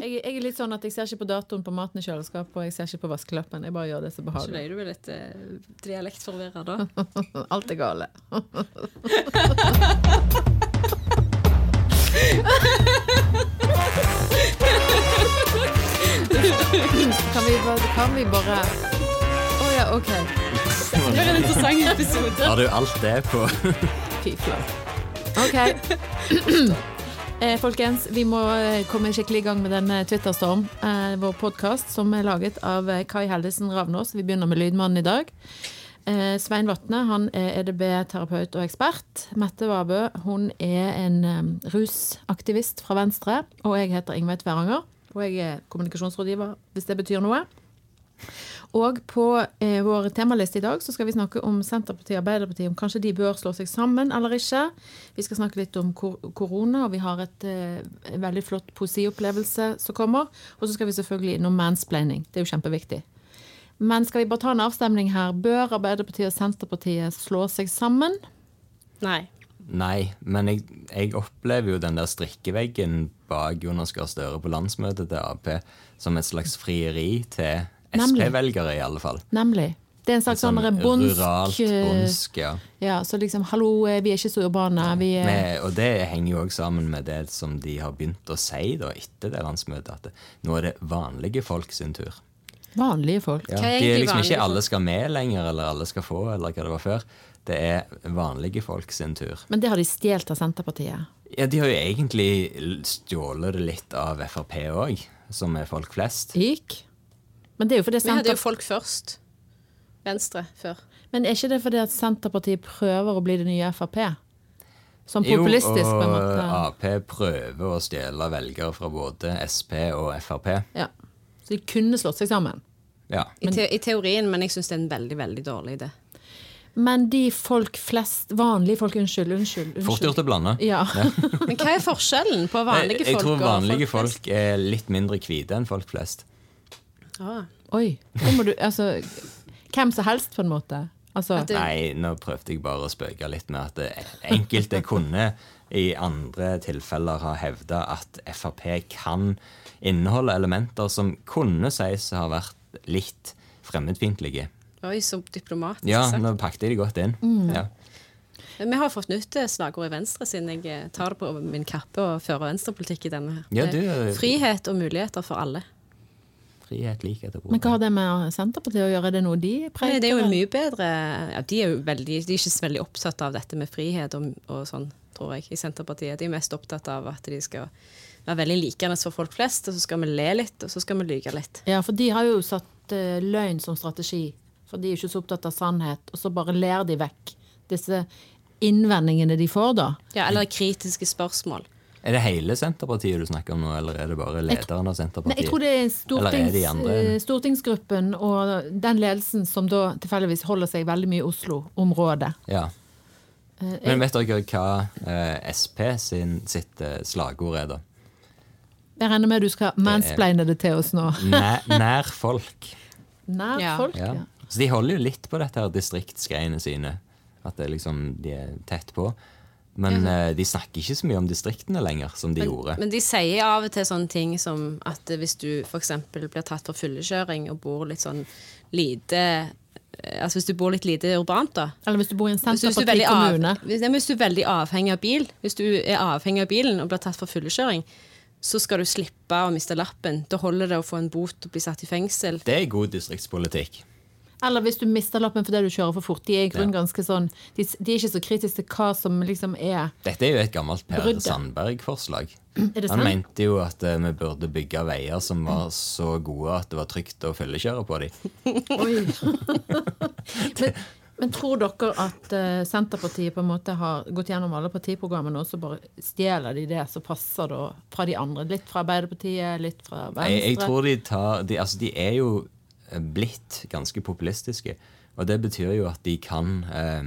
Jeg, jeg er litt sånn at jeg ser ikke på datoen på maten i kjøleskapet, og jeg ser ikke på vaskelappen. Jeg bare gjør det som Så behagelig. ble du vel litt eh, dialektforvirra da? Alt er gale. kan, vi bare, kan vi bare Å ja, OK. Det var en interessant episode. Har du alt det på Fy flate. OK. Eh, folkens, vi må eh, komme skikkelig i gang med denne Twitterstorm. Eh, vår podkast som er laget av eh, Kai Heldesen Ravnås. Vi begynner med Lydmannen i dag. Eh, Svein Vatne han er EDB-terapeut og ekspert. Mette Vabø hun er en um, rusaktivist fra Venstre. Og jeg heter Ingveig Tveranger. Og jeg er kommunikasjonsrådgiver, hvis det betyr noe. Og på eh, vår temaliste i dag så skal vi snakke om Senterpartiet og Arbeiderpartiet, om kanskje de bør slå seg sammen eller ikke. Vi skal snakke litt om kor korona, og vi har et eh, veldig flott poesiopplevelse som kommer. Og så skal vi selvfølgelig innom mansplaining. Det er jo kjempeviktig. Men skal vi bare ta en avstemning her? Bør Arbeiderpartiet og Senterpartiet slå seg sammen? Nei. Nei, men jeg, jeg opplever jo den der strikkeveggen bak Jonas Gahr Støre på landsmøtet til Ap som et slags frieri til. Sp-velgere, i alle fall. Nemlig. Det er en slags sånn Sånn bondsk ruralt, eh, bondsk, ja. Ja, så liksom hallo, eh, vi er ikke så urbane. Vi er Med, og det henger jo også sammen med det som de har begynt å si da, etter det landsmøtet, at det, nå er det vanlige folk sin tur. vanlige folk. Ja, Hva er de er liksom ikke alle skal med lenger, eller alle skal få, eller hva det var før. Det er vanlige folk sin tur. Men det har de stjålet av Senterpartiet. Ja, De har jo egentlig stjålet det litt av Frp òg, som er folk flest. Gikk. Men det er jo fordi Vi hadde jo folk først. Venstre før. Men er ikke det fordi at Senterpartiet prøver å bli det nye Frp? Sånn Jo, på en og. Ap prøver å stjele velgere fra både Sp og Frp. Ja. Så de kunne slått seg sammen. Ja. I, te I teorien, men jeg syns det er en veldig veldig dårlig idé. Men de folk flest Vanlige folk, unnskyld, unnskyld. unnskyld. Fort gjort å blande. Ja. Men hva er forskjellen på vanlige folk? jeg folk tror vanlige folk folk er litt mindre hvite enn folk flest. Ah. Oi. Må du Altså Hvem som helst, på en måte. Altså du... Nei, nå prøvde jeg bare å spøke litt med at det, enkelte kunne i andre tilfeller ha hevda at Frp kan inneholde elementer som kunne sies å ha vært litt fremmedfiendtlige. Oi, så diplomatisk Ja, sagt. nå pakket jeg det godt inn. Mm. Ja. Vi har fått nytt slagord i Venstre, siden jeg tar det på min kappe og fører venstrepolitikk i denne. her. Ja, du- Frihet og muligheter for alle. Frihet, likhet etterpå. Men hva har det med Senterpartiet å gjøre? Er det noe de Nei, det er jo mye bedre ja, De er jo veldig, de er ikke så veldig opptatt av dette med frihet og, og sånn, tror jeg, i Senterpartiet. De er mest opptatt av at de skal være veldig likende for folk flest, og så skal vi le litt, og så skal vi lyge litt. Ja, for de har jo satt uh, løgn som strategi. For de er ikke så opptatt av sannhet. Og så bare ler de vekk disse innvendingene de får, da. Ja, Eller kritiske spørsmål. Er det hele Senterpartiet du snakker om nå, eller er det bare lederen av Nei, Senterpartiet? jeg tror det er, stortings, er de eh, stortingsgruppen og den ledelsen som da tilfeldigvis holder seg veldig mye i Oslo-området. Ja. Men vet dere hva eh, SP sin, sitt eh, slagord er, da? Jeg regner med du skal mansplaine det til oss nå. Nær, nær folk. Nær Ja. folk, Ja. ja. Så de holder jo litt på dette her distriktsgreiene sine. At det liksom, de er tett på. Men uh, de snakker ikke så mye om distriktene lenger, som de gjorde. Men de sier av og til sånne ting som at hvis du f.eks. blir tatt for fullekjøring og bor litt sånn lite eh, Altså hvis du bor litt lite urbant, da. Eller hvis du bor i en er veldig Senterparti-kommune. av, hvis, hvis du er veldig avhengig av bil, hvis du er avhengig av bilen og blir tatt for fullekjøring, så skal du slippe å miste lappen. Da holder det å få en bot og bli satt i fengsel. Det er god distriktspolitikk. Eller hvis du mister lappen fordi du kjører for fort. De er i grunnen ganske sånn de, de er ikke så kritiske til hva som liksom er Dette er jo et gammelt Per Sandberg-forslag. Er Han mente jo at uh, vi burde bygge veier som var så gode at det var trygt å følgekjøre på dem. Men, men tror dere at uh, Senterpartiet på en måte har gått gjennom alle partiprogrammene, og så bare stjeler de det som passer da fra de andre? Litt fra Arbeiderpartiet, litt fra Venstre? Jeg, jeg tror de tar de, Altså, de er jo blitt ganske populistiske. Og det betyr jo at de kan eh,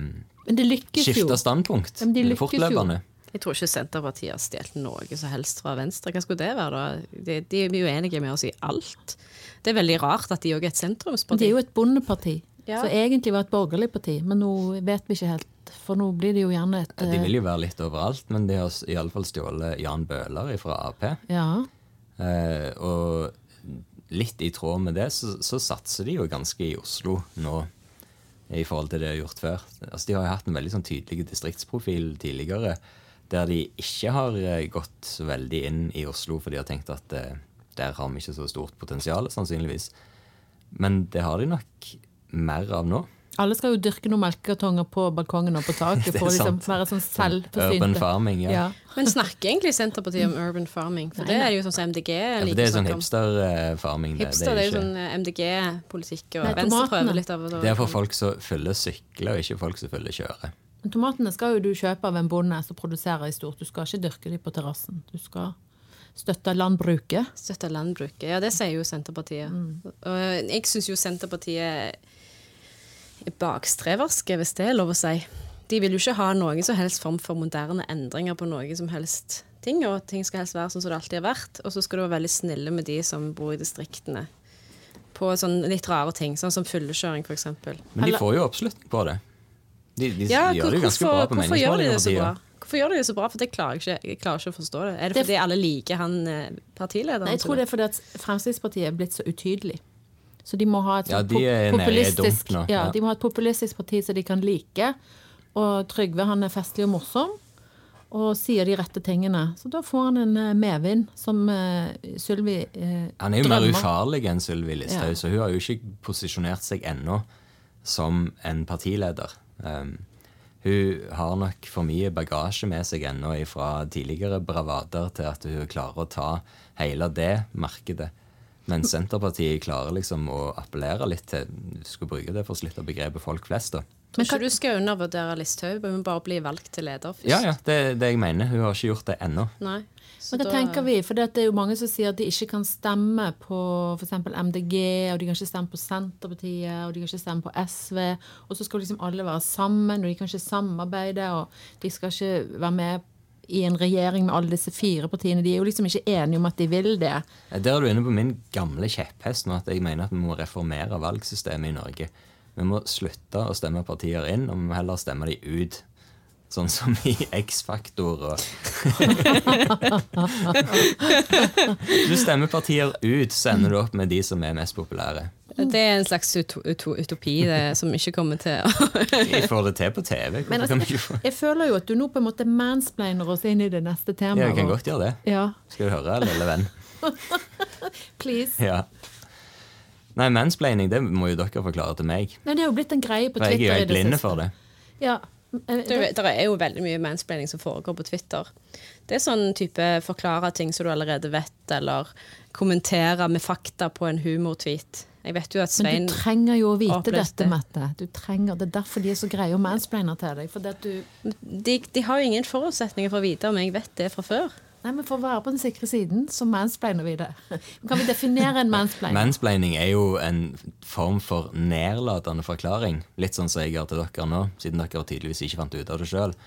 Men det lykkes jo. skifte standpunkt Ja, men de lykkes jo. fortløpende. Jeg tror ikke Senterpartiet har stjålet noe som helst fra Venstre. Hva skulle det være, da? De, de er uenige med oss i alt. Det er veldig rart at de òg er et sentrumsparti. det er jo et bondeparti. Ja. Så egentlig var det et borgerlig parti, men nå vet vi ikke helt. For nå blir det jo gjerne et De eh, vil jo være litt overalt, men de har iallfall i alle fall stjålet Jan Bøhler fra Ap. Ja. Eh, og litt i tråd med det, så, så satser de jo ganske i Oslo nå. I forhold til det de har gjort før. Altså, de har jo hatt en veldig sånn tydelig distriktsprofil tidligere. Der de ikke har eh, gått så veldig inn i Oslo, for de har tenkt at eh, der har vi ikke så stort potensial, sannsynligvis. Men det har de nok mer av nå. Alle skal jo dyrke noen melkekartonger på balkongen og på taket for å liksom være sånn selvforsynte. Urban farming, ja. Ja. Men snakker egentlig Senterpartiet om urban farming? For det er jo sånn som MDG ja for liker det er sånn hipster-farming. Hipster, det er jo sånn eh, MDG-politikk, og Nei, Venstre tomatene. prøver litt av og Det er for folk som følger sykler, og ikke folk som følger kjører. Men tomatene skal jo du kjøpe av en bonde som produserer i stort. Du skal ikke dyrke dem på terrassen. Du skal støtte landbruket. Støtte landbruket. Ja, det sier jo Senterpartiet. Og jeg syns jo Senterpartiet er bakstreverske, hvis det er lov å si. De vil jo ikke ha noen som helst form for moderne endringer på noe som helst ting, og ting skal helst være sånn som det alltid har vært. Og så skal du være veldig snille med de som bor i distriktene. På sånn litt rare ting, sånn som fyllekjøring, f.eks. Men de får jo oppslutning på det. De, de Ja, gjør det jo ganske hvorfor, bra på hvorfor gjør de det så bra? Hvorfor gjør de det så bra? For det klarer jeg ikke, jeg klarer ikke å forstå det. Er det Det- fordi alle liker han eh, partilederen? Nei, jeg tror det er fordi at Fremskrittspartiet er blitt så utydelig. Så de må ha et Ja, de populistisk ja, ja. de må ha et populistisk parti som de kan like. Og Trygve han er festlig og morsom og sier de rette tingene. Så da får han en eh, medvind som uh, Sylvi eh, Han er jo mer drømmer. ufarlig enn Sylvi Listhaug, Ja. så hun har jo ikke posisjonert seg ennå som en partileder. Um, hun har nok for mye bagasje med seg ennå fra tidligere bravader til at hun klarer å ta hele det markedet. Men Senterpartiet klarer liksom å appellere litt til Du skal bruke det for å slippe begrepet folk flest, da. Tror ikke du skal undervurdere Listhaug, hun må bare bli valgt til leder først. Ja, ja, det er det jeg mener. Hun har ikke gjort det ennå. Nei. Så Men det da- tenker vi, for det er jo mange som sier at de ikke kan stemme på f.eks. MDG, og de kan ikke stemme på Senterpartiet, og de kan ikke stemme på SV. Og så skal liksom alle være sammen, og de kan ikke samarbeide, og de skal ikke være med i en regjering med alle disse fire partiene. De er jo liksom ikke enige om at de vil det. Der er du inne på min gamle kjepphest nå, at jeg mener at vi må reformere valgsystemet i Norge. Vi må slutte å stemme partier inn, og vi må heller stemme de ut. Sånn som i X-Faktor og Du stemmer partier ut, så ender du opp med de som er mest populære. Det er en slags uto, uto, utopi det, som ikke kommer til å Vi får det til på TV. Men altså, jeg, jeg føler jo at du nå på en måte mansplainer oss inn i det neste temaet. Ja, jeg kan godt gjøre det. Ja, Skal du høre, lille venn? please. Ja. Nei, mansplaining det må jo dere forklare til meg. Nei, det er jo blitt en greie på Twitter. jeg er jo helt blinde for det. Ja. eh, Det, det er jo veldig mye mansplaining som foregår på Twitter. Det er sånn type forklare ting som du allerede vet, eller kommentere med fakta på en humortweet. Jeg vet jo at Men du trenger jo å vite dette, Mette. Du trenger, det er derfor de er så greie å mansplaine til deg. For det at du de, de har jo ingen forutsetninger for å vite om jeg vet det fra før. Nei, men For å være på den sikre siden, så mansplainer vi det. Kan vi definere en mansplaining? Mansplaining er jo en form for nedlatende forklaring. Litt sånn som jeg gjør til dere nå, siden dere tydeligvis ikke fant ut av det sjøl.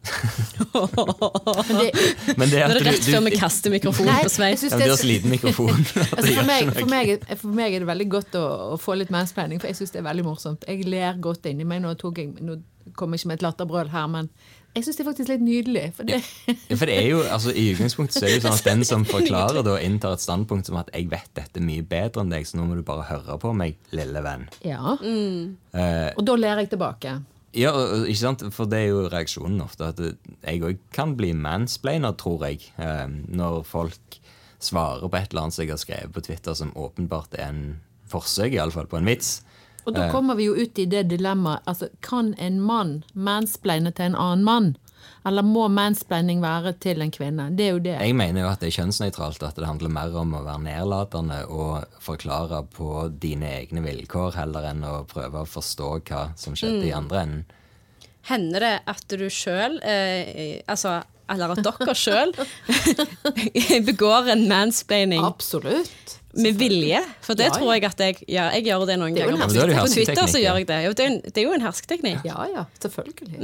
Men det, Men det er det du, rett før vi kaster mikrofonen Nei, på Svein. ja, det er så liten mikrofon. Altså for, meg, for, meg, for meg er det veldig godt å, å få litt mansplaining, for jeg syns det er veldig morsomt. Jeg ler godt inni meg. Nå, tok jeg, nå kom jeg ikke med et latterbrøl her, men jeg syns det er faktisk litt nydelig. For det, Ja, for det er jo, altså I utgangspunktet så er det jo sånn at den som forklarer, da inntar et standpunkt som at 'jeg vet dette mye bedre enn deg, så nå må du bare høre på meg, lille venn'. ja. Eh, Og da ler jeg tilbake. Ja, ikke sant? For det er jo reaksjonen ofte. At jeg òg kan bli mansplainer, tror jeg. eh, Når folk svarer på et eller annet som jeg har skrevet på Twitter som åpenbart er en forsøk, iallfall, på en vits. Og da kommer vi jo ut i det dilemmaet. Altså, kan en mann mansplaine til en annen mann? Eller må mansplaining være til en kvinne? Det er jo det. Jeg mener jo at det er kjønnsnøytralt, at det handler mer om å være nedlatende og forklare på dine egne vilkår, heller enn å prøve å forstå hva som skjedde i andre enden. Hender det at du sjøl, eh, altså eller at dere sjøl, begår en mansplaining Absolutt. Med vilje? For det Ja, ja. tror jeg at jeg gjør. Jeg gjør det noen Det er ganger. På er det Twitter- På Twitter så gjør jeg det. Jo, det, er en, det er jo en hersketeknikk. Ja, ja, selvfølgelig.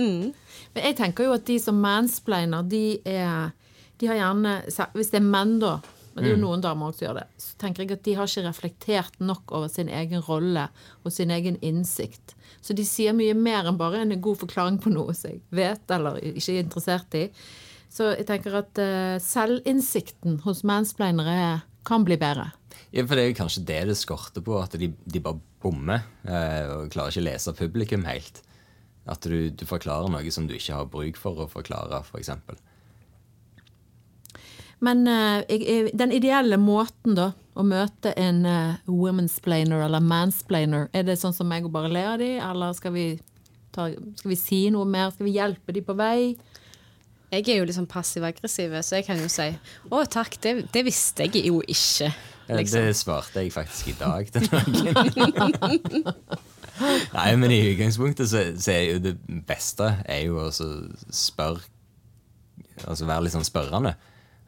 Men jeg tenker jo at de som mansplainer, de er De har gjerne Hvis det er menn, da, men det er jo noen damer også som gjør det, så tenker jeg at de har ikke reflektert nok over sin egen rolle og sin egen innsikt. Så de sier mye mer enn bare en god forklaring på noe som jeg vet eller ikke er interessert i. Så jeg tenker at eh, selvinnsikten hos mansplainere kan bli bedre. Ja, for det er jo kanskje det det skorter på, at de, de bare bommer eh, og klarer ikke å lese publikum helt. At du, du forklarer noe som du ikke har bruk for å forklare, f.eks. For eksempel. Men eh, den ideelle måten da å møte en uh, womansplainer eller mansplainer, er det sånn som meg å bare le av de, eller skal vi, ta, skal vi si noe mer? Skal vi hjelpe de på vei? Jeg er jo litt sånn passiv-aggressiv, så jeg kan jo si å takk, det, det visste jeg jo ikke. Ja, Liksom. Det svarte jeg faktisk i dag til noen. Nei, men i utgangspunktet så, så er jo det beste er jo å spørre Altså være litt sånn spørrende.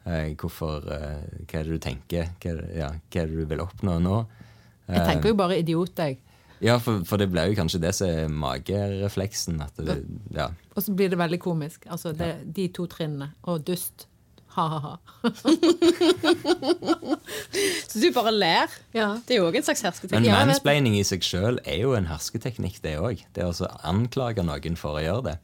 Eh, hvorfor eh, Hva er det du tenker? Hva ja, hva er det du vil oppnå nå? Jeg tenker jo bare idiot, jeg. Ja, for, for det blir jo kanskje det som er magerefleksen. Ja. Og så blir det veldig komisk. Altså det, de to trinnene. Og dust. Ha-ha-ha. Så du bare ler. Ja. Det er jo òg en slags hersketeknikk. Men mansplaining i seg sjøl er jo en hersketeknikk, det òg. Det å anklage noen for å gjøre det.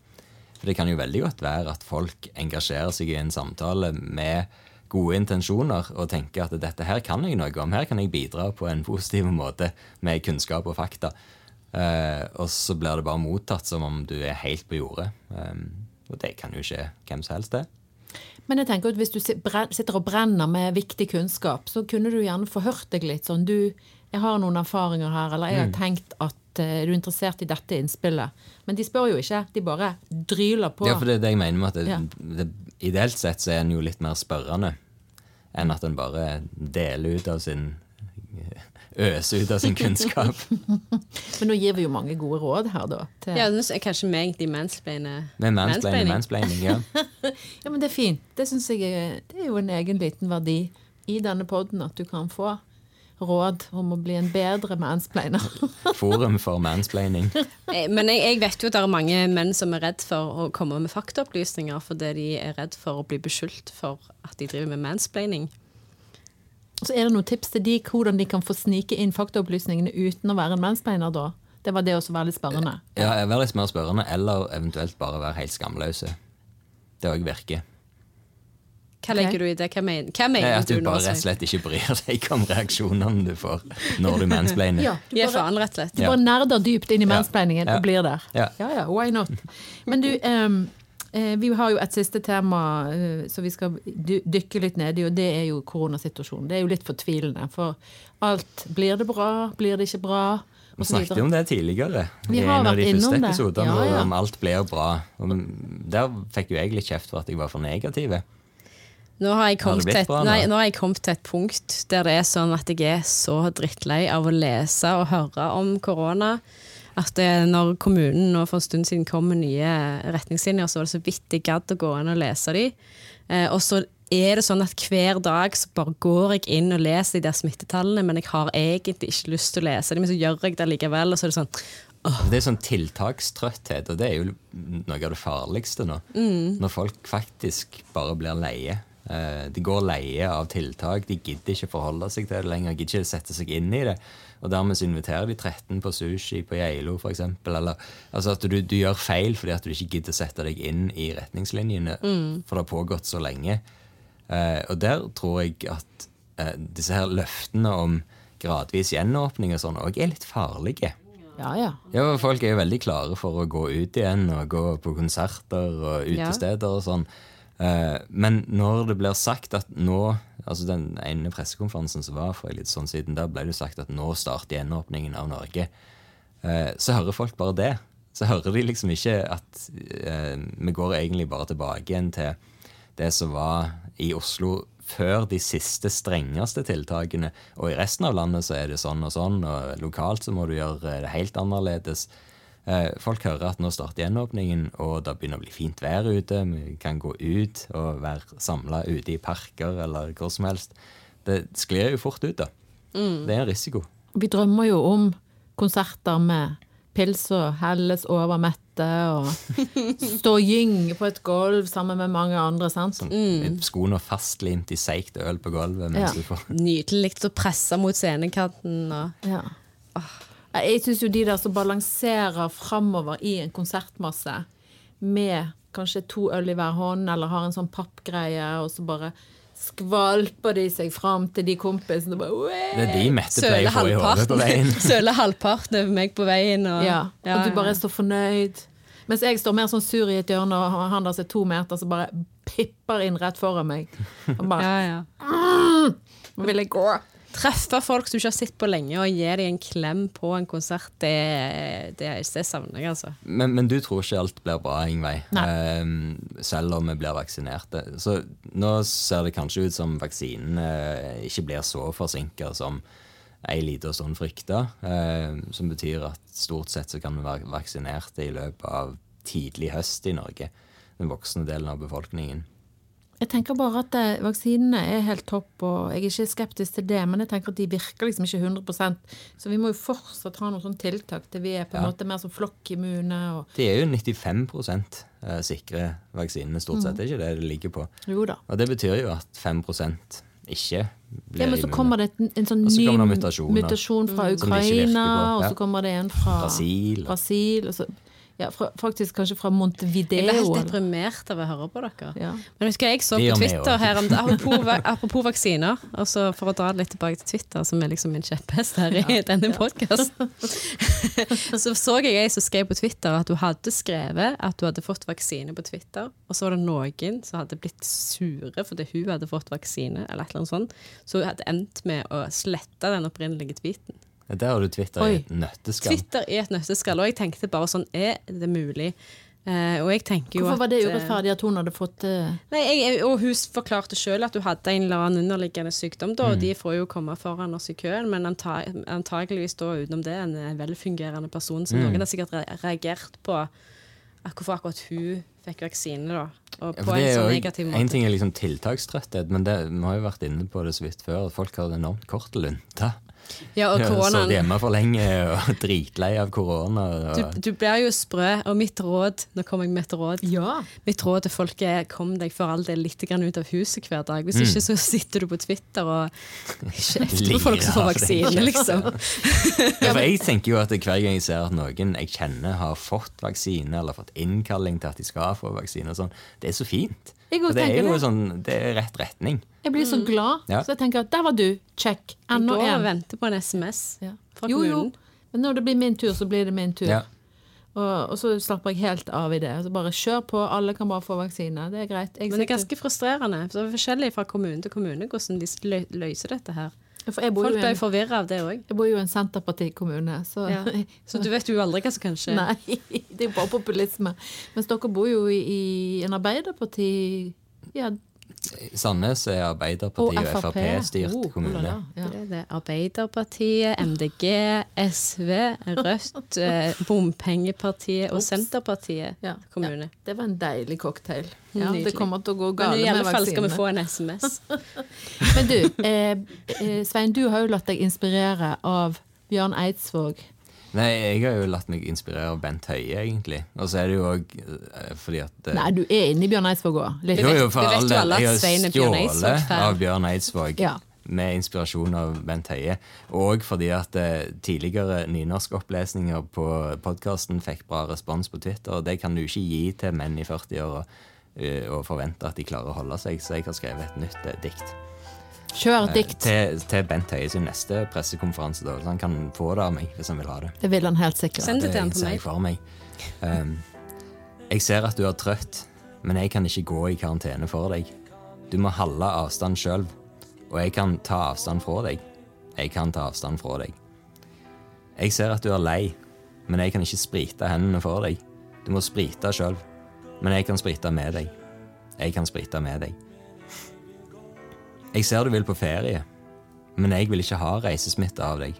For det kan jo veldig godt være at folk engasjerer seg i en samtale med gode intensjoner og tenker at dette her kan jeg noe om, her kan jeg bidra på en positiv måte med kunnskap og fakta. Uh, og så blir det bare mottatt som om du er helt på jordet. Um, og det kan jo skje hvem som helst, det. Men jeg tenker at hvis du sitter og brenner med viktig kunnskap, så kunne du gjerne forhørt deg litt sånn Du, jeg har noen erfaringer her, eller jeg har tenkt at eh, er du interessert i dette innspillet? Men de spør jo ikke, de bare dryler på. Ja, for det er det jeg mener med at det, Ja. det, ideelt sett så er en jo litt mer spørrende enn at en bare deler ut av sin Øser ut av sin kunnskap. Men nå gir vi jo mange gode råd her, da. Til, Ja, nå er kanskje vi egentlig mansplainer mansplaining, mansplaining, ja. Ja, men det er fint. Det syns jeg er, det er jo en egen liten verdi i denne poden at du kan få råd om å bli en bedre mansplainer. Forum for mansplaining. Eh, Men jeg, jeg vet jo at det er mange menn som er redd for å komme med faktaopplysninger fordi de er redd for å bli beskyldt for at de driver med mansplaining. Så er det noen tips til de hvordan de kan få snike inn faktaopplysningene uten å være en mensbeiner, da? Det var det også være litt spørrende. Ja, Være litt mer spørrende, eller eventuelt bare være helt skamløse. Det òg virker. Hva legger du i det? Hva, mener, hva Nei, mener at du du bare rett og slett ikke bryr deg om reaksjonene du får når du mansplainer. Ja, du bare, faen, rett og slett. du bare nerder dypt inn i Ja. mansplainingen Ja. og blir der. Ja. ja, ja, why not? Men du, ehm, eh, vi har jo et siste tema eh, som vi skal dykke litt ned i, og det er jo koronasituasjonen. Det er jo litt fortvilende, for alt Blir det bra? Blir det ikke bra? Vi snakket om det tidligere. Vi I har en av vært de første episodene Ja, ja. om alt blir bra. Og der fikk jo jeg litt kjeft for at jeg var for negativ. Nå har, jeg kommet til et, nei, nå har jeg kommet til et punkt der det er sånn at jeg er så drittlei av å lese og høre om korona. At det, når kommunen nå for en stund siden kom med nye retningslinjer, så var det så vidt jeg gadd å gå inn og lese de. Eh, og så er det sånn at hver dag så bare går jeg inn og leser de der smittetallene, men jeg har egentlig ikke lyst til å lese dem, men så gjør jeg det likevel, og så er det sånn Det er sånn tiltakstrøtthet, og det er jo noe av det farligste nå. Når folk faktisk bare blir leie. Eh, De går leie av tiltak. De gidder ikke forholde seg til det lenger. Gidder ikke sette seg inn i det. Og dermed så inviterer de 13 på sushi på Geilo f.eks. Altså at du, du gjør feil fordi at du ikke gidder å sette deg inn i retningslinjene. For det har pågått så lenge. Eh, og der tror jeg at eh, disse her løftene om gradvis gjenåpning og sånn òg er litt farlige. Ja, ja. Ja, Folk er jo veldig klare for å gå ut igjen og gå på konserter og utesteder og sånn. Eh, men når det blir sagt at nå altså Den ene pressekonferansen som var for litt sånn siden, der ble det sagt at nå starter gjenåpningen av Norge. Eh, så hører folk bare det. Så hører de liksom ikke at eh, vi går egentlig bare tilbake igjen til det som var i Oslo før de siste strengeste tiltakene. Og i resten av landet så er det sånn og sånn, og lokalt så må du gjøre det helt annerledes. Eh, Folk hører at nå starter gjenåpningen, og det begynner å bli fint vær ute. Vi kan gå ut og være samla ute i parker eller hvor som helst. Det sklir jo fort ut, da. Det er en risiko. Vi drømmer jo om konserter med pils og helles over mette og stå og gynge på et gulv sammen med mange andre, sant? Mm. Skoene fastlimt i seigt øl på gulvet mens Ja. du får Nydelig å presse mot scenekanten. Og Ja. Jeg syns jo de der som balanserer framover i en konsertmasse med kanskje to øl i hver hånd, eller har en sånn pappgreie, og så bare skvalper de seg fram til de kompisene bare Det er de Mette pleier å få i hodet på veien. Søler halvparten over meg på veien. Og, Ja, og du bare er så fornøyd. Mens jeg står mer sånn sur i et hjørne, og han der som er to meter, som bare pipper inn rett foran meg. Og bare ja, ja. Nå vil jeg gå. Treffe folk som du ikke har sett på lenge, og gi dem en klem på en konsert, det, det, det savner jeg, altså. Men, men du tror ikke alt blir bra, Ingveig. Nei. Eh, selv om vi blir vaksinerte. Så nå ser det kanskje ut som vaksinen eh, ikke blir så forsinka som ei lita stund frykta. Eh, som betyr at stort sett så kan vi være vaksinerte i løpet av tidlig høst i Norge. Den voksne delen av befolkningen. Jeg tenker bare at eh, vaksinene er helt topp, og jeg er ikke skeptisk til det, men jeg tenker at de virker liksom ikke 100% så vi må jo fortsatt ha noen sånne tiltak til vi er på en Ja. måte mer som flokkimmune. Og, De er jo 95 eh, sikre vaksinene, stort sett. Det er ikke det det ligger på. jo da. Og det betyr jo at 5% ikke blir Ja, men så kommer det en, en sånn ny mutasjon fra Ukraina, og så kommer det en fra Brasil. Brasil og så, ja, fra, faktisk kanskje fra Montevideo. Jeg ble helt deprimert av å høre på dere. Ja. Men husker jeg så på Twitter her om det, apropos, apropos vaksiner, og så for å dra det litt tilbake til Twitter, som er liksom min kjepphest her i denne podkasten, så så jeg ei som skrev på Twitter at hun hadde skrevet at hun hadde fått vaksine på Twitter, og så var det noen som hadde blitt sure fordi hun hadde fått vaksine, eller et eller annet sånt, så hun hadde endt med å slette den opprinnelige tweeten. Der har du Twitter i et nøtteskall. Twitter i et nøtteskall, og jeg tenkte bare sånn, er det mulig? Uh, og jeg tenker jo Hvorfor var det eh, urettferdig at hun hadde fått uh... Nei, jeg, og Hun forklarte sjøl at hun hadde en eller annen underliggende sykdom, da, Mm. og de får jo komme foran oss i køen, men anta, antageligvis da utenom det en velfungerende person. Mm. Så noen har sikkert reagert på hvorfor akkurat hun fikk vaksine, da. Og på ja, en sånn negativ måte. En ting er liksom tiltakstrøtthet, men det, vi har jo vært inne på det så vidt før, at folk har en enormt kort lunte. Ja, og Ja, Sittet hjemme for lenge og dritlei av korona. Du, Og, du blir jo sprø, og mitt råd Nå kommer jeg med et råd. Ja. Mitt råd til folk er kom deg for all del litt ut av huset hver dag. Mm. Hvis ikke så sitter du på Twitter og kjefter på folk som får vaksine, liksom. ja, for jeg tenker jo at hver gang jeg ser at noen jeg kjenner har fått vaksine, eller fått innkalling til at de skal få vaksine, og sånn, det er så fint. Jeg det er jo det. sånn, det er rett retning. Jeg blir så glad, Ja. så jeg tenker at der var du. Check. Jeg Enda går og venter på en SMS Ja. fra Jo, jo. kommunen. Men når det blir min tur, så blir det min tur. Ja. Og, og så slapper jeg helt av i det. Altså bare kjør på, alle kan bare få vaksine. Det er greit. Jeg Men det er ganske frustrerende. For det er forskjellig fra kommune til kommune hvordan de løser dette her. Folk ble forvirra av det òg. jeg bor jo i en senterpartikommune, så Ja. Så du vet jo aldri hva som kan skje. Nei, det er jo bare populisme. Mens dere bor jo i, i en arbeiderparti... Ja, Sandnes er Arbeiderpartiet og Frp-styrt Oh, kommune. ja. Det er det. Arbeiderpartiet, MDG, SV, Rødt, eh, Bompengepartiet og Ops. Senterpartiet Ja. kommune. Ja, det var en deilig cocktail. Ja, det kommer til å gå galt Men galt i alle fall skal vi få en SMS. Men du, eh, eh, Svein, du har jo latt deg inspirere av Bjørn Eidsvåg. Nei, jeg har jo latt meg inspirere av Bent Høie, egentlig. Og så er det jo òg fordi at eh, Nei, du er inne i Bjørn Eidsvåg òg. For vet jo alle at Jeg har Svein er Bjørn Eidsvåg-fan. stjålet av Bjørn Eidsvåg Ja. med inspirasjon av Bent Høie. Og fordi at eh, tidligere nynorskopplesninger på podkasten fikk bra respons på Twitter. Det kan du ikke gi til menn i 40-åra og, og forvente at de klarer å holde seg, så jeg har skrevet et nytt eh, dikt. Kjør Eh, dikt. Til, til Bent Høie sin neste pressekonferanse, da, så han kan få det av meg hvis han vil ha det. Det vil han helt sikkert. Send det til han på meg. meg. Um, jeg ser at du er trøtt, men jeg kan ikke gå i karantene for deg. Du må holde avstand sjøl, og jeg kan ta avstand fra deg. Jeg kan ta avstand fra deg. Jeg ser at du er lei, men jeg kan ikke sprite hendene for deg. Du må sprite sjøl, men jeg kan sprite med deg. Jeg kan sprite med deg. Jeg ser du vil på ferie, men jeg vil ikke ha reisesmitte av deg.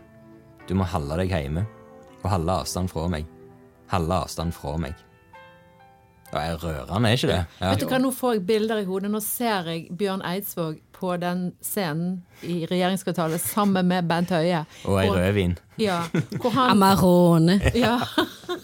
Du må holde deg hjemme og holde avstand fra meg. Holde avstand fra meg. Det er rørende, er ikke det? Ja. Vet du hva, Nå får jeg bilder i hodet. Nå ser jeg Bjørn Eidsvåg på den scenen i regjeringskvartalet sammen med Bent Høie. Og ei rødvin. Ja, han Amarone. Ja.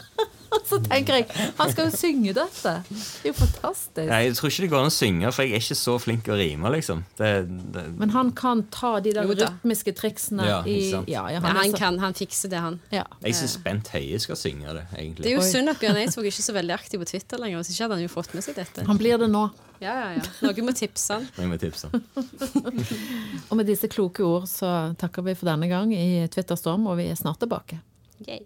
Så tenker jeg, han skal jo synge dette. Det er jo fantastisk. Nei, Jeg tror ikke det går an å synge, for jeg er ikke så flink å rime, liksom. Det, det, Men han kan ta de der Jo rytmiske triksene Ja, i ja, ja, han han, så- kan, han fikser det, han. Ja. jeg syns Bent Høie skal synge det, egentlig. Det er jo synd at Bjørn Eidsvåg ikke er så veldig aktiv på Twitter lenger. Hvis ikke hadde han jo fått med seg dette. Han blir det nå. Ja, ja, ja. Noen må tipse han. Noen må tipse. Og med disse kloke ord så takker vi for denne gang i Twitterstorm, og vi er snart tilbake. Yay.